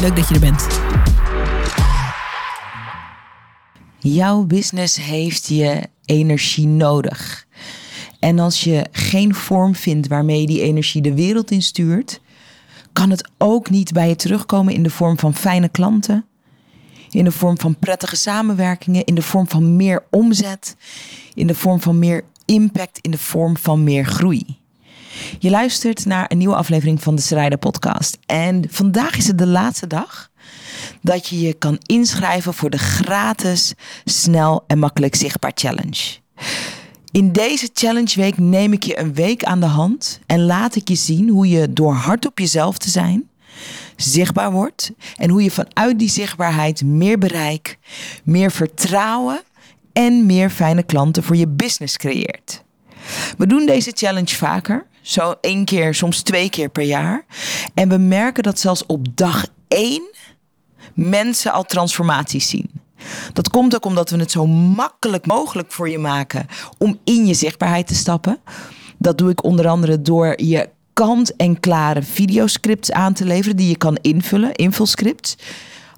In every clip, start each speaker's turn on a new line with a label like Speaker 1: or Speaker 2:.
Speaker 1: Leuk dat je er bent.
Speaker 2: Jouw business heeft je energie nodig. En als je geen vorm vindt waarmee je die energie de wereld instuurt, kan het ook niet bij je terugkomen in de vorm van fijne klanten, in de vorm van prettige samenwerkingen, in de vorm van meer omzet, in de vorm van meer impact, in de vorm van meer groei. Je luistert naar een nieuwe aflevering van de Schrijder Podcast. En vandaag is het de laatste dag dat je je kan inschrijven voor de gratis, snel en makkelijk zichtbaar challenge. In deze challenge week neem ik je een week aan de hand en laat ik je zien hoe je door hard op jezelf te zijn zichtbaar wordt en hoe je vanuit die zichtbaarheid meer bereik, meer vertrouwen en meer fijne klanten voor je business creëert. We doen deze challenge vaker. Zo één keer, soms twee keer per jaar. En we merken dat zelfs op dag één mensen al transformaties zien. Dat komt ook omdat we het zo makkelijk mogelijk voor je maken om in je zichtbaarheid te stappen. Dat doe ik onder andere door je kant-en-klare videoscripts aan te leveren die je kan invullen, invulscripts.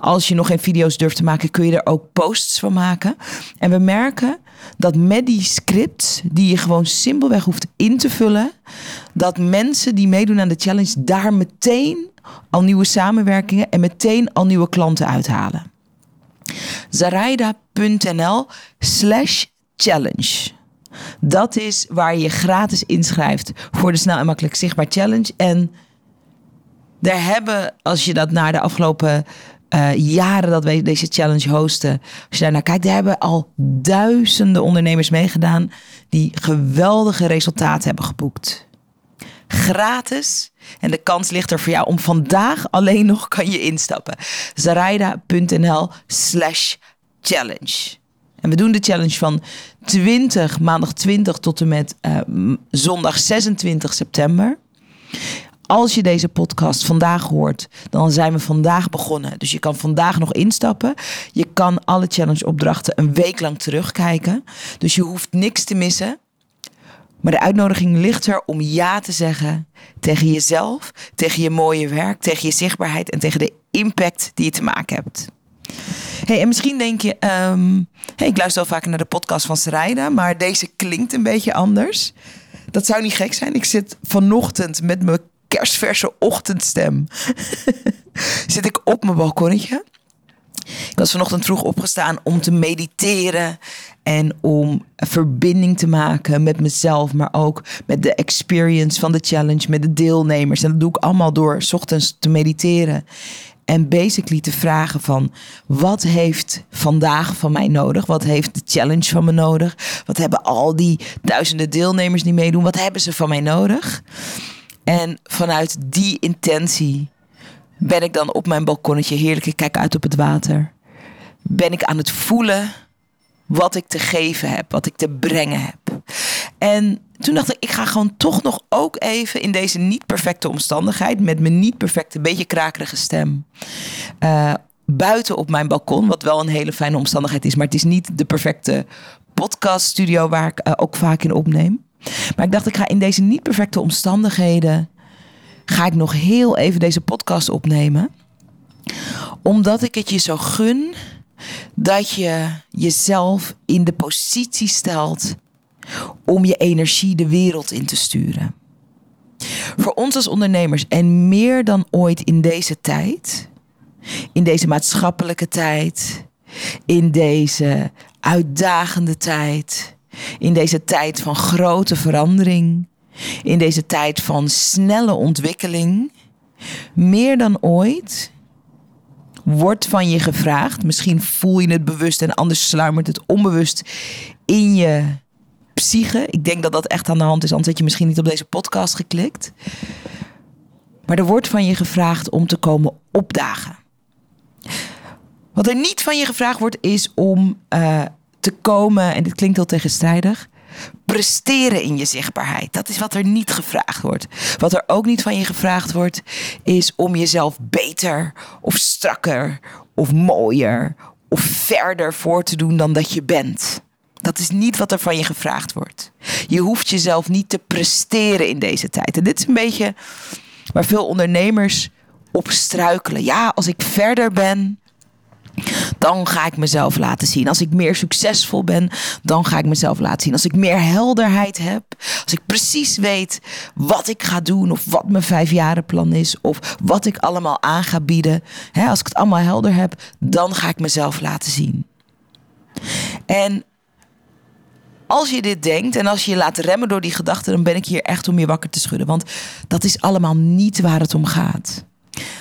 Speaker 2: Als je nog geen video's durft te maken, kun je er ook posts van maken. En we merken dat met die scripts, die je gewoon simpelweg hoeft in te vullen, dat mensen die meedoen aan de challenge daar meteen al nieuwe samenwerkingen en meteen al nieuwe klanten uithalen. Zaraida.nl slash challenge. Dat is waar je gratis inschrijft voor de snel en makkelijk zichtbaar challenge. En daar hebben, als je dat naar de afgelopen uh, jaren dat wij deze challenge hosten. Als je daar naar kijkt, daar hebben al duizenden ondernemers meegedaan die geweldige resultaten hebben geboekt. Gratis. En de kans ligt er voor jou om vandaag alleen nog kan je instappen. Zaraida.nl slash challenge. En we doen de challenge van 20, maandag 20 tot en met uh, zondag 26 september. Als je deze podcast vandaag hoort, dan zijn we vandaag begonnen. Dus je kan vandaag nog instappen. Je kan alle challenge opdrachten een week lang terugkijken. Dus je hoeft niks te missen. Maar de uitnodiging ligt er om ja te zeggen tegen jezelf, tegen je mooie werk, tegen je zichtbaarheid en tegen de impact die je te maken hebt. Hey, en misschien denk je, um, hey, ik luister wel vaker naar de podcast van Sarayda, maar deze klinkt een beetje anders. Dat zou niet gek zijn. Ik zit vanochtend met mijn kerstverse ochtendstem. Zit ik op mijn balkonnetje. Ik was vanochtend vroeg opgestaan om te mediteren en om verbinding te maken met mezelf, maar ook met de experience van de challenge, met de deelnemers. En dat doe ik allemaal door s ochtends te mediteren. En basically te vragen van wat heeft vandaag van mij nodig? Wat heeft de challenge van me nodig? Wat hebben al die duizenden deelnemers die meedoen? Wat hebben ze van mij nodig? En vanuit die intentie ben ik dan op mijn balkonnetje heerlijk. Ik kijk uit op het water. Ben ik aan het voelen wat ik te geven heb, wat ik te brengen heb. En toen dacht ik, ik ga gewoon toch nog ook even in deze niet perfecte omstandigheid, met mijn niet perfecte, beetje krakerige stem, uh, buiten op mijn balkon, wat wel een hele fijne omstandigheid is, maar het is niet de perfecte podcaststudio waar ik uh, ook vaak in opneem. Maar ik dacht, ik ga in deze niet perfecte omstandigheden. ga ik nog heel even deze podcast opnemen. Omdat ik het je zo gun dat je jezelf in de positie stelt om je energie de wereld in te sturen. Voor ons als ondernemers en meer dan ooit in deze tijd, in deze maatschappelijke tijd, in deze uitdagende tijd, in deze tijd van grote verandering, in deze tijd van snelle ontwikkeling, meer dan ooit wordt van je gevraagd. Misschien voel je het bewust en anders sluimert het onbewust in je psyche. Ik denk dat dat echt aan de hand is, anders had je misschien niet op deze podcast geklikt. Maar er wordt van je gevraagd om te komen opdagen. Wat er niet van je gevraagd wordt, is om uh, te komen, en dit klinkt heel tegenstrijdig, presteren in je zichtbaarheid. Dat is wat er niet gevraagd wordt. Wat er ook niet van je gevraagd wordt, is om jezelf beter of strakker of mooier of verder voor te doen dan dat je bent. Dat is niet wat er van je gevraagd wordt. Je hoeft jezelf niet te presteren in deze tijd. En dit is een beetje waar veel ondernemers op struikelen. Ja, als ik verder ben, dan ga ik mezelf laten zien. Als ik meer succesvol ben, dan ga ik mezelf laten zien. Als ik meer helderheid heb, als ik precies weet wat ik ga doen of wat mijn vijfjarenplan is of wat ik allemaal aan ga bieden, hè, als ik het allemaal helder heb, dan ga ik mezelf laten zien. En als je dit denkt en als je je laat remmen door die gedachten, dan ben ik hier echt om je wakker te schudden. Want dat is allemaal niet waar het om gaat.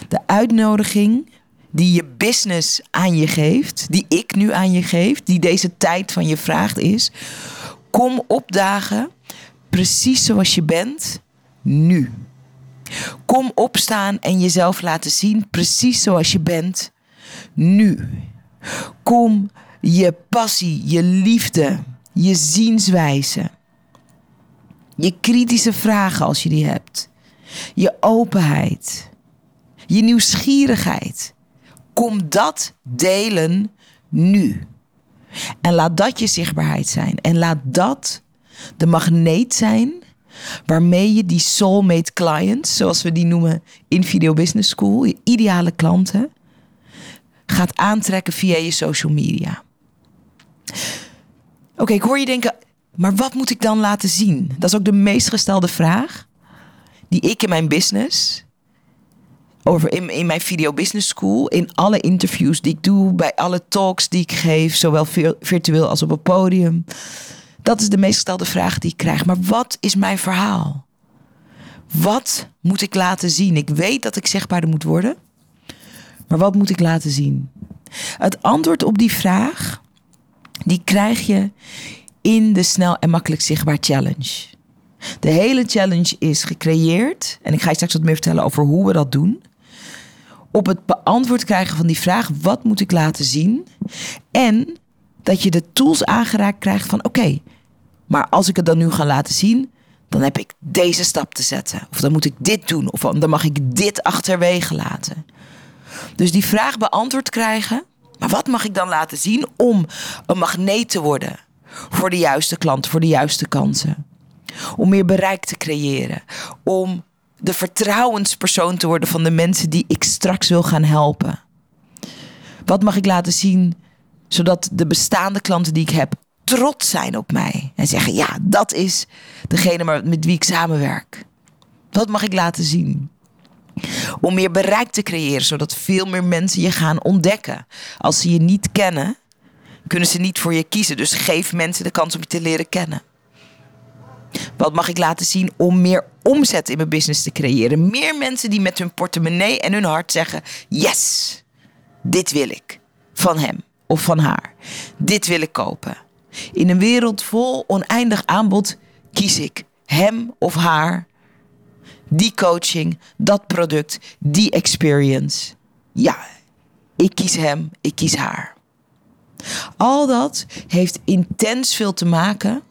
Speaker 2: De uitnodiging die je business aan je geeft, die ik nu aan je geef, die deze tijd van je vraagt, is: kom opdagen precies zoals je bent nu. Kom opstaan en jezelf laten zien precies zoals je bent nu. Kom je passie, je liefde, je zienswijze, je kritische vragen als je die hebt, je openheid, je nieuwsgierigheid. Kom dat delen nu. En laat dat je zichtbaarheid zijn. En laat dat de magneet zijn waarmee je die soulmate clients, zoals we die noemen in Video Business School, je ideale klanten, gaat aantrekken via je social media. Oké, ik hoor je denken, maar wat moet ik dan laten zien? Dat is ook de meest gestelde vraag die ik in mijn business over in, in mijn video business school, in alle interviews die ik doe, bij alle talks die ik geef, zowel virtueel als op het podium. Dat is de meest gestelde vraag die ik krijg. Maar wat is mijn verhaal? Wat moet ik laten zien? Ik weet dat ik zichtbaarder moet worden. Maar wat moet ik laten zien? Het antwoord op die vraag, die krijg je in de snel en makkelijk zichtbaar challenge. De hele challenge is gecreëerd. En ik ga je straks wat meer vertellen over hoe we dat doen op het beantwoord krijgen van die vraag: wat moet ik laten zien? En dat je de tools aangeraakt krijgt van: oké, maar als ik het dan nu ga laten zien, dan heb ik deze stap te zetten. Of dan moet ik dit doen. Of dan mag ik dit achterwege laten. Dus die vraag beantwoord krijgen. Maar wat mag ik dan laten zien om een magneet te worden voor de juiste klanten, voor de juiste kansen? Om meer bereik te creëren. Om de vertrouwenspersoon te worden van de mensen die ik straks wil gaan helpen? Wat mag ik laten zien zodat de bestaande klanten die ik heb trots zijn op mij en zeggen: ja, dat is degene met wie ik samenwerk. Wat mag ik laten zien? Om meer bereik te creëren, zodat veel meer mensen je gaan ontdekken. Als ze je niet kennen, kunnen ze niet voor je kiezen. Dus geef mensen de kans om je te leren kennen. Wat mag ik laten zien om meer omzet in mijn business te creëren? Meer mensen die met hun portemonnee en hun hart zeggen: Yes, dit wil ik van hem of van haar. Dit wil ik kopen. In een wereld vol oneindig aanbod kies ik hem of haar. Die coaching, dat product, die experience. Ja, ik kies hem, ik kies haar. Al dat heeft intens veel te maken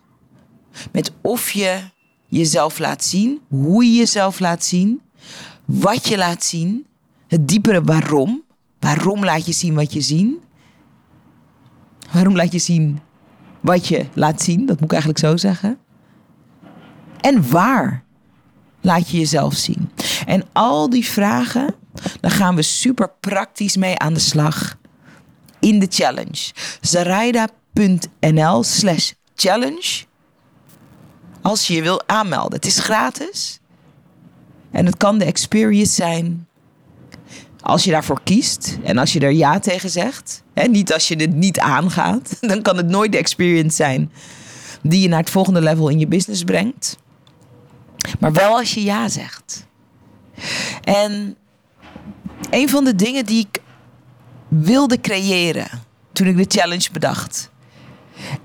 Speaker 2: met of je jezelf laat zien, hoe je jezelf laat zien, wat je laat zien, het diepere waarom. Waarom laat je zien wat je zien? Waarom laat je zien wat je laat zien? Dat moet ik eigenlijk zo zeggen. En waar laat je jezelf zien? En al die vragen, daar gaan we super praktisch mee aan de slag in de challenge. Zaraida.nl slash challenge als je je wil aanmelden. Het is gratis. En het kan de experience zijn als je daarvoor kiest en als je er ja tegen zegt. Hè, niet als je het niet aangaat. Dan kan het nooit de experience zijn die je naar het volgende level in je business brengt. Maar wel als je ja zegt. En een van de dingen die ik wilde creëren toen ik de challenge bedacht.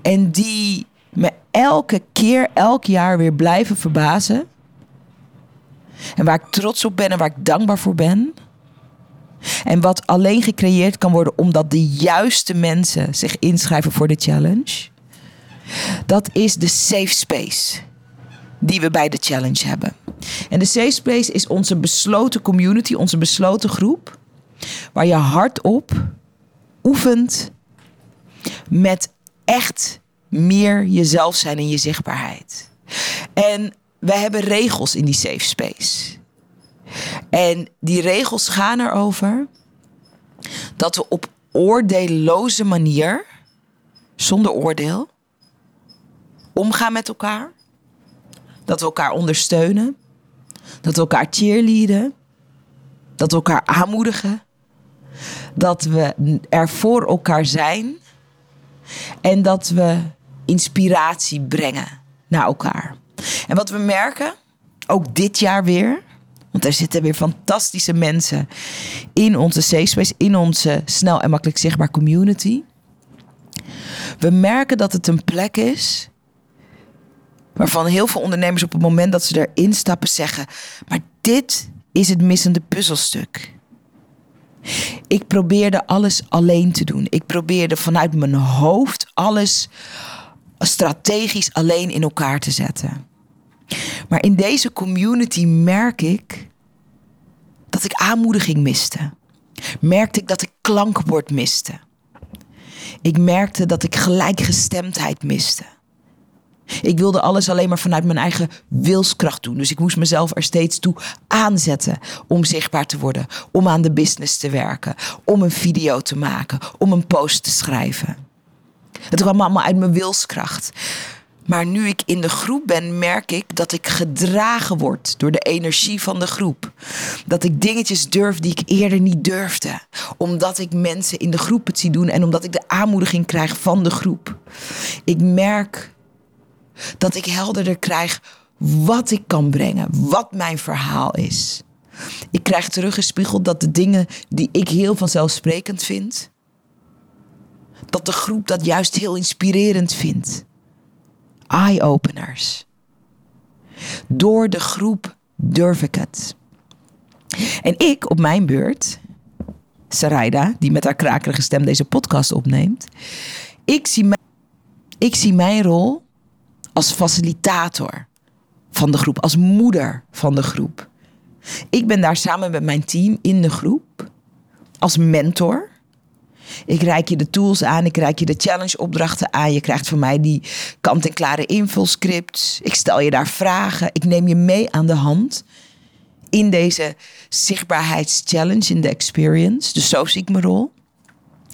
Speaker 2: En die me elke keer, elk jaar weer blijven verbazen. En waar ik trots op ben en waar ik dankbaar voor ben. En wat alleen gecreëerd kan worden omdat de juiste mensen zich inschrijven voor de challenge. Dat is de safe space die we bij de challenge hebben. En de safe space is onze besloten community, onze besloten groep. Waar je hardop oefent met echt meer jezelf zijn en je zichtbaarheid. En wij hebben regels in die safe space. En die regels gaan erover dat we op oordeelloze manier, zonder oordeel, omgaan met elkaar. Dat we elkaar ondersteunen. Dat we elkaar cheerleaden. Dat we elkaar aanmoedigen. Dat we er voor elkaar zijn. En dat we inspiratie brengen naar elkaar. En wat we merken, ook dit jaar weer. Want er zitten weer fantastische mensen in onze safe space, in onze snel en makkelijk zichtbaar community. We merken dat het een plek is waarvan heel veel ondernemers op het moment dat ze erin stappen zeggen: Maar dit is het missende puzzelstuk. Ik probeerde alles alleen te doen. Ik probeerde vanuit mijn hoofd alles strategisch alleen in elkaar te zetten. Maar in deze community merk ik dat ik aanmoediging miste. Merkte ik dat ik klankwoord miste. Ik merkte dat ik gelijkgestemdheid miste. Ik wilde alles alleen maar vanuit mijn eigen wilskracht doen. Dus ik moest mezelf er steeds toe aanzetten om zichtbaar te worden, om aan de business te werken, om een video te maken, om een post te schrijven. Het kwam allemaal uit mijn wilskracht. Maar nu ik in de groep ben, merk ik dat ik gedragen word door de energie van de groep. Dat ik dingetjes durf die ik eerder niet durfde. Omdat ik mensen in de groep het zie doen en omdat ik de aanmoediging krijg van de groep. Ik merk dat ik helderder krijg wat ik kan brengen, wat mijn verhaal is. Ik krijg teruggespiegeld dat de dingen die ik heel vanzelfsprekend vind, dat de groep dat juist heel inspirerend vindt. Eye-openers. Door de groep durf ik het. En ik op mijn beurt, Sarayda, die met haar krakerige stem deze podcast opneemt, ik zie, ik zie mijn rol als facilitator van de groep, als moeder van de groep. Ik ben daar samen met mijn team in de groep als mentor. Ik reik je de tools aan, ik reik je de challenge opdrachten aan. Je krijgt van mij die kant-en-klare invulscripts. Ik stel je daar vragen. Ik neem je mee aan de hand in deze zichtbaarheidschallenge, in de experience. Dus zo zie ik mijn rol.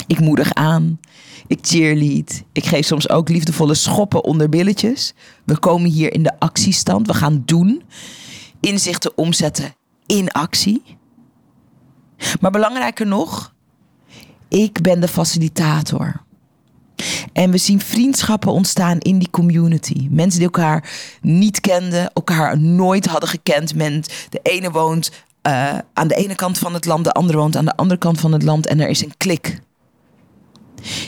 Speaker 2: Ik moedig aan. Ik cheerlead. Ik geef soms ook liefdevolle schoppen onder billetjes. We komen hier in de actiestand. We gaan doen. Inzichten omzetten in actie. Maar belangrijker nog, ik ben de facilitator. En we zien vriendschappen ontstaan in die community. Mensen die elkaar niet kenden, elkaar nooit hadden gekend. De ene woont uh, aan de ene kant van het land, de andere woont aan de andere kant van het land. En er is een klik.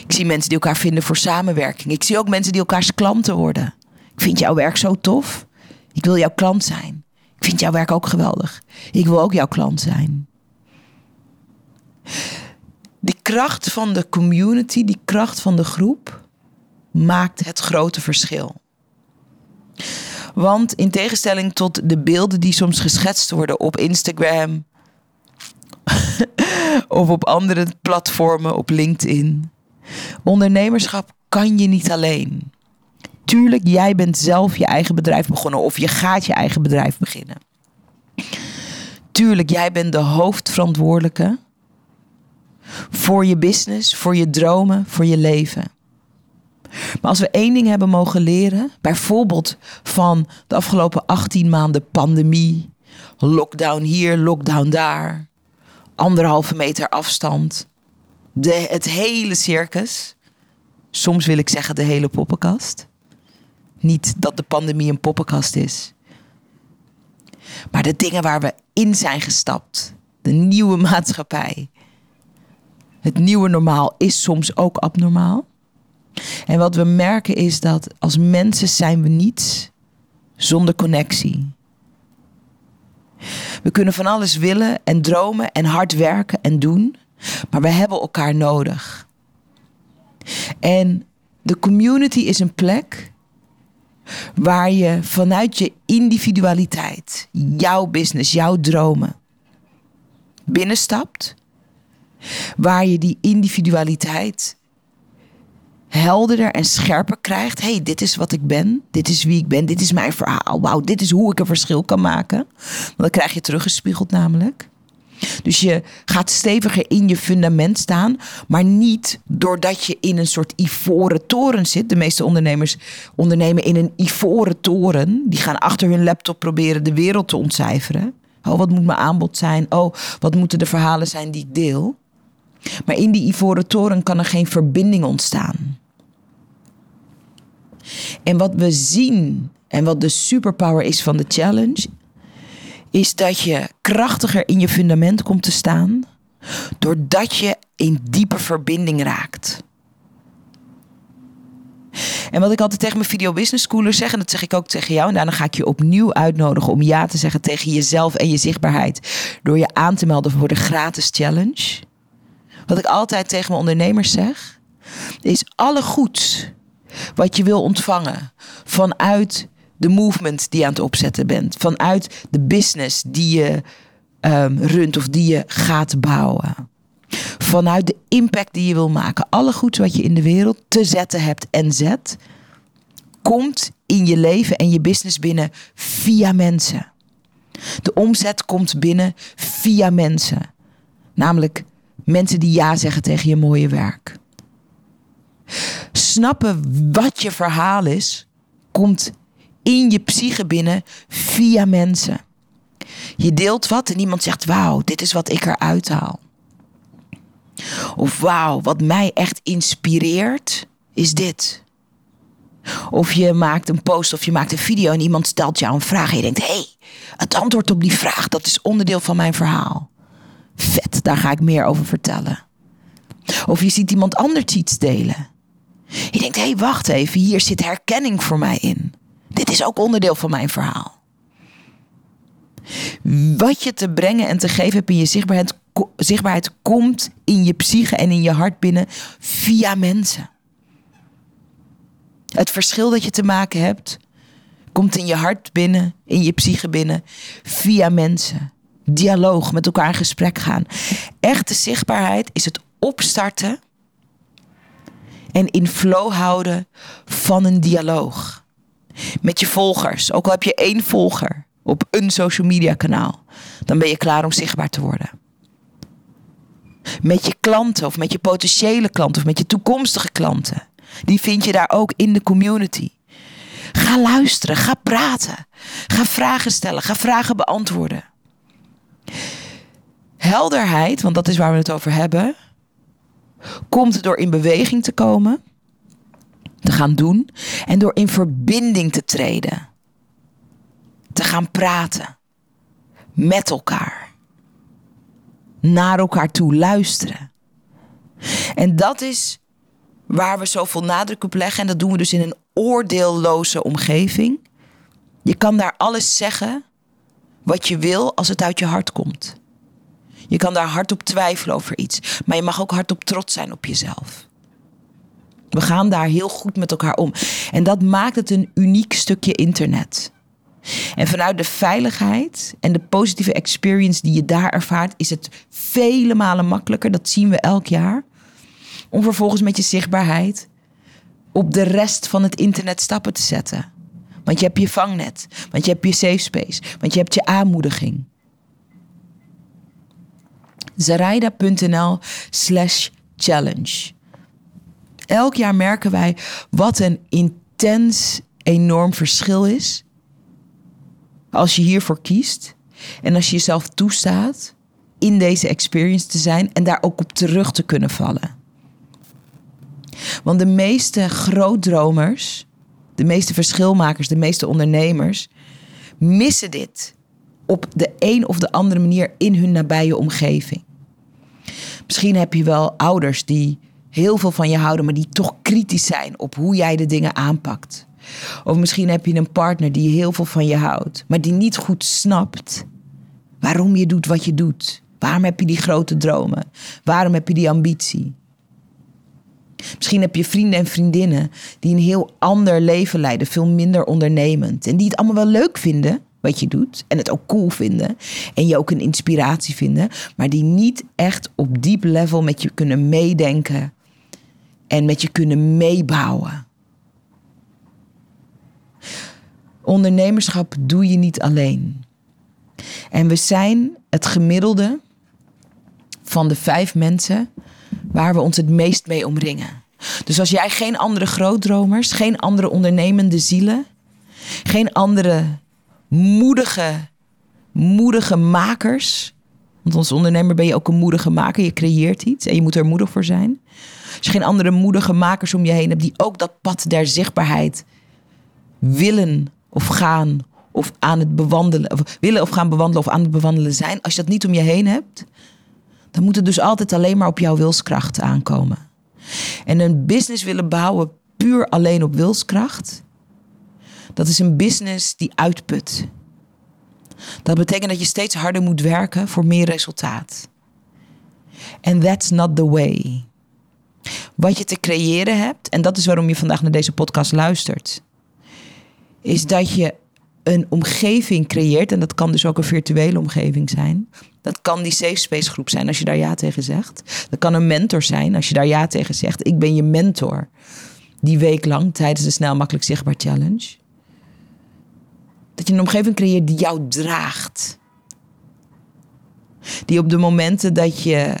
Speaker 2: Ik zie mensen die elkaar vinden voor samenwerking. Ik zie ook mensen die elkaars klanten worden. Ik vind jouw werk zo tof. Ik wil jouw klant zijn. Ik vind jouw werk ook geweldig. Ik wil ook jouw klant zijn. Die kracht van de community, die kracht van de groep, maakt het grote verschil. Want in tegenstelling tot de beelden die soms geschetst worden op Instagram of op andere platformen, op LinkedIn, Ondernemerschap kan je niet alleen. Tuurlijk, jij bent zelf je eigen bedrijf begonnen of je gaat je eigen bedrijf beginnen. Tuurlijk, jij bent de hoofdverantwoordelijke voor je business, voor je dromen, voor je leven. Maar als we één ding hebben mogen leren, bijvoorbeeld van de afgelopen 18 maanden pandemie, lockdown hier, lockdown daar, anderhalve meter afstand, de, het hele circus. Soms wil ik zeggen de hele poppenkast. Niet dat de pandemie een poppenkast is. Maar de dingen waar we in zijn gestapt. De nieuwe maatschappij. Het nieuwe normaal is soms ook abnormaal. En wat we merken is dat als mensen zijn we niets zonder connectie. We kunnen van alles willen en dromen en hard werken en doen. Maar we hebben elkaar nodig. En de community is een plek waar je vanuit je individualiteit, jouw business, jouw dromen binnenstapt. Waar je die individualiteit helderder en scherper krijgt. hey, dit is wat ik ben. Dit is wie ik ben. Dit is mijn verhaal. Wauw, dit is hoe ik een verschil kan maken. Want dan krijg je teruggespiegeld namelijk. Dus je gaat steviger in je fundament staan, maar niet doordat je in een soort ivoren toren zit. De meeste ondernemers ondernemen in een ivoren toren. Die gaan achter hun laptop proberen de wereld te ontcijferen. Oh, wat moet mijn aanbod zijn? Oh, wat moeten de verhalen zijn die ik deel? Maar in die ivoren toren kan er geen verbinding ontstaan. En wat we zien en wat de superpower is van de challenge, is dat je krachtiger in je fundament komt te staan, doordat je in diepe verbinding raakt. En wat ik altijd tegen mijn video business schoolers zeg, en dat zeg ik ook tegen jou, en daarna ga ik je opnieuw uitnodigen om ja te zeggen tegen jezelf en je zichtbaarheid, door je aan te melden voor de gratis challenge. Wat ik altijd tegen mijn ondernemers zeg, is alle goeds wat je wil ontvangen vanuit de movement die je aan het opzetten bent, vanuit de business die je um, runt of die je gaat bouwen. Vanuit de impact die je wil maken. Alle goeds wat je in de wereld te zetten hebt en zet, komt in je leven en je business binnen via mensen. De omzet komt binnen via mensen. Namelijk mensen die ja zeggen tegen je mooie werk. Snappen wat je verhaal is, komt in je psyche binnen via mensen. Je deelt wat en iemand zegt: Wauw, dit is wat ik eruit haal. Of wauw, wat mij echt inspireert, is dit. Of je maakt een post of je maakt een video en iemand stelt jou een vraag en je denkt: hé, hey, het antwoord op die vraag, dat is onderdeel van mijn verhaal. Vet, daar ga ik meer over vertellen. Of je ziet iemand anders iets delen. Je denkt: hé, hey, wacht even, hier zit herkenning voor mij in. Dit is ook onderdeel van mijn verhaal. Wat je te brengen en te geven hebt in je zichtbaarheid, zichtbaarheid komt in je psyche en in je hart binnen via mensen. Het verschil dat je te maken hebt, komt in je hart binnen, in je psyche binnen, via mensen. Dialoog, met elkaar in gesprek gaan. Echte zichtbaarheid is het opstarten en in flow houden van een dialoog. Met je volgers, ook al heb je één volger op een social media kanaal, dan ben je klaar om zichtbaar te worden. Met je klanten of met je potentiële klanten of met je toekomstige klanten. Die vind je daar ook in de community. Ga luisteren, ga praten, ga vragen stellen, ga vragen beantwoorden. Helderheid, want dat is waar we het over hebben, komt door in beweging te komen, te gaan doen en door in verbinding te treden. Te gaan praten met elkaar. Naar elkaar toe luisteren. En dat is waar we zoveel nadruk op leggen. En dat doen we dus in een oordeelloze omgeving. Je kan daar alles zeggen wat je wil als het uit je hart komt. Je kan daar hardop twijfelen over iets, maar je mag ook hardop trots zijn op jezelf. We gaan daar heel goed met elkaar om. En dat maakt het een uniek stukje internet. En vanuit de veiligheid en de positieve experience die je daar ervaart, is het vele malen makkelijker. Dat zien we elk jaar om vervolgens met je zichtbaarheid op de rest van het internet stappen te zetten. Want je hebt je vangnet, want je hebt je safe space, want je hebt je aanmoediging. Zaraida.nl slash challenge. Elk jaar merken wij wat een intens, enorm verschil is. Als je hiervoor kiest en als je jezelf toestaat in deze experience te zijn en daar ook op terug te kunnen vallen. Want de meeste grootdromers, de meeste verschilmakers, de meeste ondernemers missen dit op de een of de andere manier in hun nabije omgeving. Misschien heb je wel ouders die heel veel van je houden, maar die toch kritisch zijn op hoe jij de dingen aanpakt. Of misschien heb je een partner die heel veel van je houdt, maar die niet goed snapt waarom je doet wat je doet. Waarom heb je die grote dromen? Waarom heb je die ambitie? Misschien heb je vrienden en vriendinnen die een heel ander leven leiden, veel minder ondernemend. En die het allemaal wel leuk vinden, wat je doet. En het ook cool vinden. En je ook een inspiratie vinden. Maar die niet echt op diep level met je kunnen meedenken. En met je kunnen meebouwen. Ondernemerschap doe je niet alleen. En we zijn het gemiddelde van de vijf mensen waar we ons het meest mee omringen. Dus als jij geen andere grootdromers, geen andere ondernemende zielen, geen andere moedige, moedige makers. Want als ondernemer ben je ook een moedige maker. Je creëert iets en je moet er moedig voor zijn. Als je geen andere moedige makers om je heen hebt die ook dat pad der zichtbaarheid willen of gaan of aan het bewandelen, of willen of gaan bewandelen of aan het bewandelen zijn. Als je dat niet om je heen hebt, dan moet het dus altijd alleen maar op jouw wilskracht aankomen. En een business willen bouwen puur alleen op wilskracht, dat is een business die uitput. Dat betekent dat je steeds harder moet werken voor meer resultaat. And that's not the way. Wat je te creëren hebt, en dat is waarom je vandaag naar deze podcast luistert, is dat je een omgeving creëert, en dat kan dus ook een virtuele omgeving zijn. Dat kan die safe space groep zijn als je daar ja tegen zegt. Dat kan een mentor zijn als je daar ja tegen zegt. Ik ben je mentor. Die week lang tijdens de Snel Makkelijk Zichtbaar Challenge. Dat je een omgeving creëert die jou draagt. Die op de momenten dat je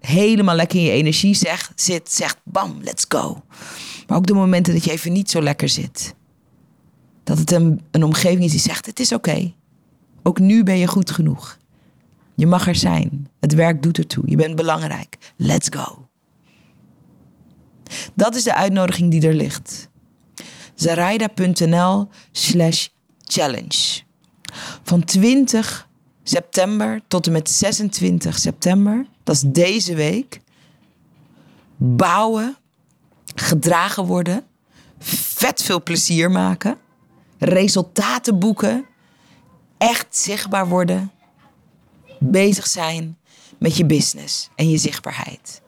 Speaker 2: helemaal lekker in je energie zegt, zit, zegt bam, let's go. Maar ook de momenten dat je even niet zo lekker zit. Dat het een, een omgeving is die zegt, het is oké. Ook nu ben je goed genoeg. Je mag er zijn. Het werk doet ertoe. Je bent belangrijk. Let's go. Dat is de uitnodiging die er ligt. Zaraida.nl slash challenge. Van 20 september tot en met 26 september, dat is deze week, bouwen, gedragen worden, vet veel plezier maken, resultaten boeken, echt zichtbaar worden, bezig zijn met je business en je zichtbaarheid.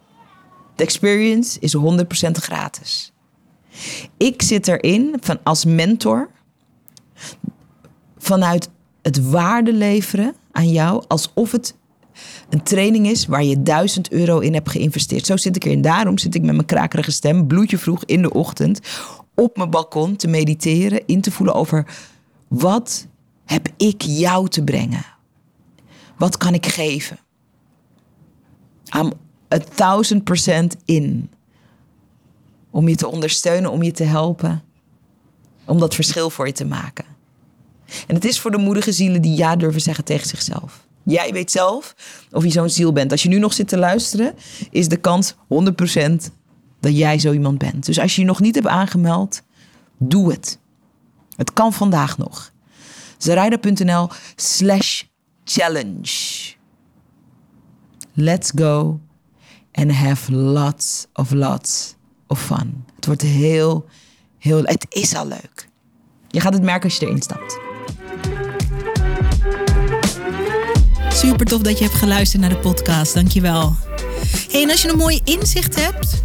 Speaker 2: De experience is 100% gratis. Ik zit erin van als mentor vanuit het waarde leveren aan jou alsof het een training is waar je 1000 euro in hebt geïnvesteerd. Zo zit ik erin. Daarom zit ik met mijn krakerige stem, bloedje vroeg in de ochtend, op mijn balkon te mediteren, in te voelen over wat heb ik jou te brengen? Wat kan ik geven? I'm a thousand percent in. Om je te ondersteunen, om je te helpen. Om dat verschil voor je te maken. En het is voor de moedige zielen die ja durven zeggen tegen zichzelf. Jij weet zelf of je zo'n ziel bent. Als je nu nog zit te luisteren, is de kans 100% dat jij zo iemand bent. Dus als je je nog niet hebt aangemeld, doe het. Het kan vandaag nog. Zaraida.nl slash challenge. Let's go and have lots of lots of fun. Het wordt heel, heel... Het is al leuk. Je gaat het merken als je erin stapt.
Speaker 1: Super tof dat je hebt geluisterd naar de podcast. Dankjewel. Hey, en als je een mooie inzicht hebt